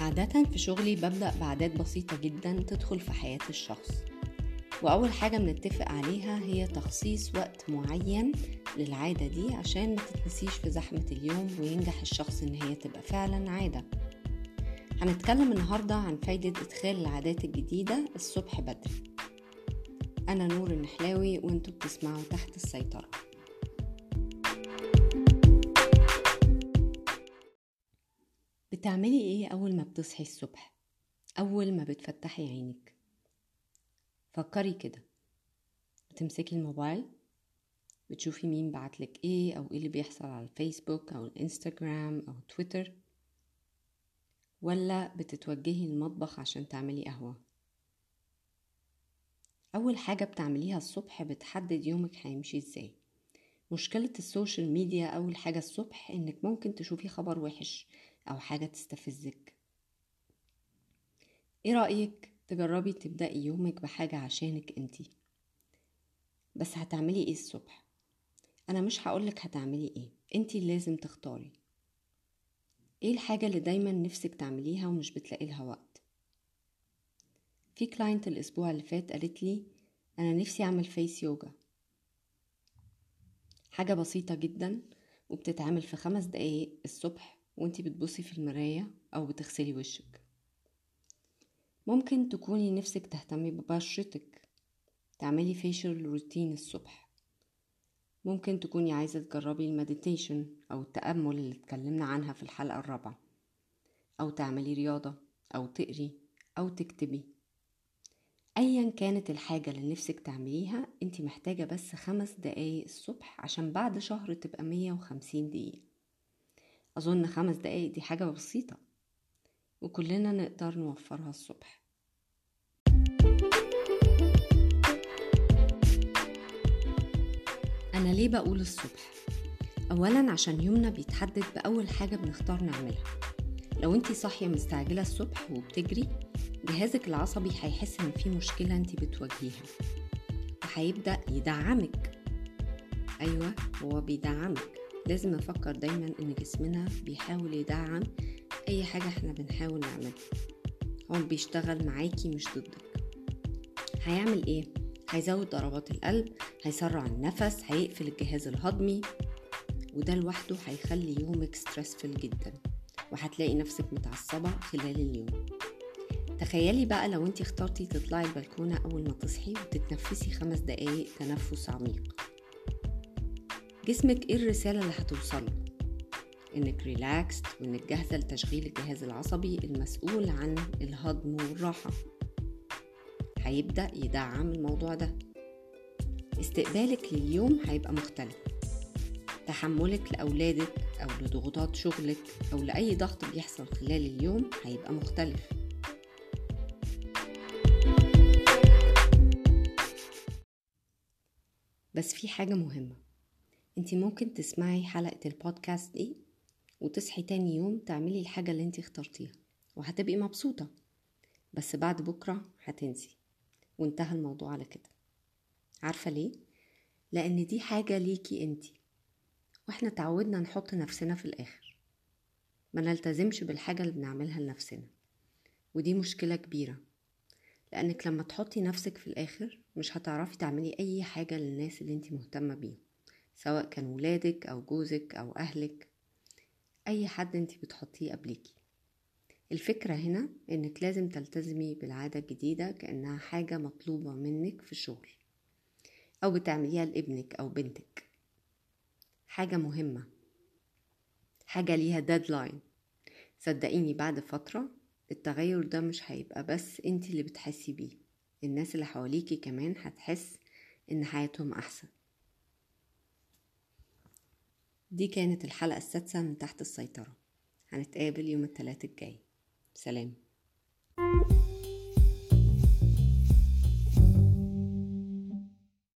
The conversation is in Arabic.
عادة في شغلي ببدأ بعادات بسيطة جدا تدخل في حياة الشخص. وأول حاجة بنتفق عليها هي تخصيص وقت معين للعادة دي عشان ما تتنسيش في زحمة اليوم وينجح الشخص إن هي تبقى فعلا عادة. هنتكلم النهاردة عن فايدة إدخال العادات الجديدة الصبح بدري. أنا نور النحلاوي وأنتوا بتسمعوا تحت السيطرة. بتعملي إيه أول ما بتصحي الصبح؟ أول ما بتفتحي عينك. فكري كده. بتمسكي الموبايل بتشوفي مين بعتلك إيه أو إيه اللي بيحصل على الفيسبوك أو الإنستجرام أو تويتر ولا بتتوجهي المطبخ عشان تعملي قهوة؟ أول حاجة بتعمليها الصبح بتحدد يومك هيمشي إزاي. مشكلة ال social media أول حاجة الصبح إنك ممكن تشوفي خبر وحش أو حاجة تستفزك. إيه رأيك تجربي تبدأي يومك بحاجة عشانك انتي بس هتعملي إيه الصبح؟ أنا مش هقولك هتعملي إيه انتي اللي لازم تختاري. إيه الحاجة اللي دايما نفسك تعمليها ومش بتلاقي لها وقت؟ في client الأسبوع اللي فات قالت لي أنا نفسي أعمل face yoga حاجة بسيطة جدا وبتتعمل في خمس دقايق الصبح وانتي بتبصي في المراية أو بتغسلي وشك. ممكن تكوني نفسك تهتمي ببشرتك. تعملي فيشل روتين الصبح. ممكن تكوني عايزة تجربي المديتيشن أو التأمل اللي اتكلمنا عنها في الحلقة الرابعة. أو تعملي رياضة أو تقري أو تكتبي. أيا كانت الحاجة اللي نفسك تعمليها انت محتاجة بس خمس دقايق الصبح عشان بعد شهر تبقى مية وخمسين دقيقة. أظن خمس دقايق دي حاجة بسيطة وكلنا نقدر نوفرها الصبح. أنا ليه بقول الصبح؟ أولا عشان يومنا بيتحدد بأول حاجة بنختار نعملها. لو انتي صاحية مستعجلة الصبح وبتجري جهازك العصبي هيحس إن في مشكلة انتي بتواجهيها. وهيبدأ يدعمك. أيوة هو بيدعمك. لازم نفكر دايما إن جسمنا بيحاول يدعم أي حاجة إحنا بنحاول نعملها. هو بيشتغل معاكي مش ضدك. هيعمل إيه؟ هيزود ضربات القلب هيسرع النفس هيقفل الجهاز الهضمي وده لوحده هيخلي يومك ستريسفل جدا. وهتلاقي نفسك متعصبة خلال اليوم. تخيلي بقى لو انت اخترتي تطلعي البلكونة أول ما تصحي وتتنفسي خمس دقايق تنفس عميق. جسمك إيه الرسالة اللي هتوصله انك ريلاكست وانك جاهزة لتشغيل الجهاز العصبي المسؤول عن الهضم والراحة. هيبدأ يدعم الموضوع ده. استقبالك لليوم هيبقى مختلف. تحملك لأولادك أو لضغوطات شغلك أو لأي ضغط بيحصل خلال اليوم هيبقى مختلف. بس في حاجة مهمة. انتي ممكن تسمعي حلقة البودكاست دي وتصحي تاني يوم تعملي الحاجة اللي انتي اخترتيها وهتبقي مبسوطة. بس بعد بكرة هتنسي. وانتهى الموضوع على كده. عارفة ليه؟ لأن دي حاجة ليكي انتي. وإحنا تعودنا نحط نفسنا في الآخر. ما نلتزمش بالحاجة اللي بنعملها لنفسنا. ودي مشكلة كبيرة. لأنك لما تحطي نفسك في الآخر مش هتعرفي تعملي أي حاجة للناس اللي انتي مهتمة بيهم سواء كان ولادك أو جوزك أو أهلك أي حد انتي بتحطيه قبليكي. الفكرة هنا إنك لازم تلتزمي بالعادة الجديدة كأنها حاجة مطلوبة منك في الشغل أو بتعمليها لابنك أو بنتك. حاجة مهمة حاجة ليها ديدلاين صدقيني بعد فترة التغير ده مش هيبقى بس انتي اللي بتحسي بيه. الناس اللي حواليكي كمان هتحس إن حياتهم أحسن. دي كانت الحلقة السادسة من تحت السيطرة. هنتقابل يوم الثلاث الجاي. سلام.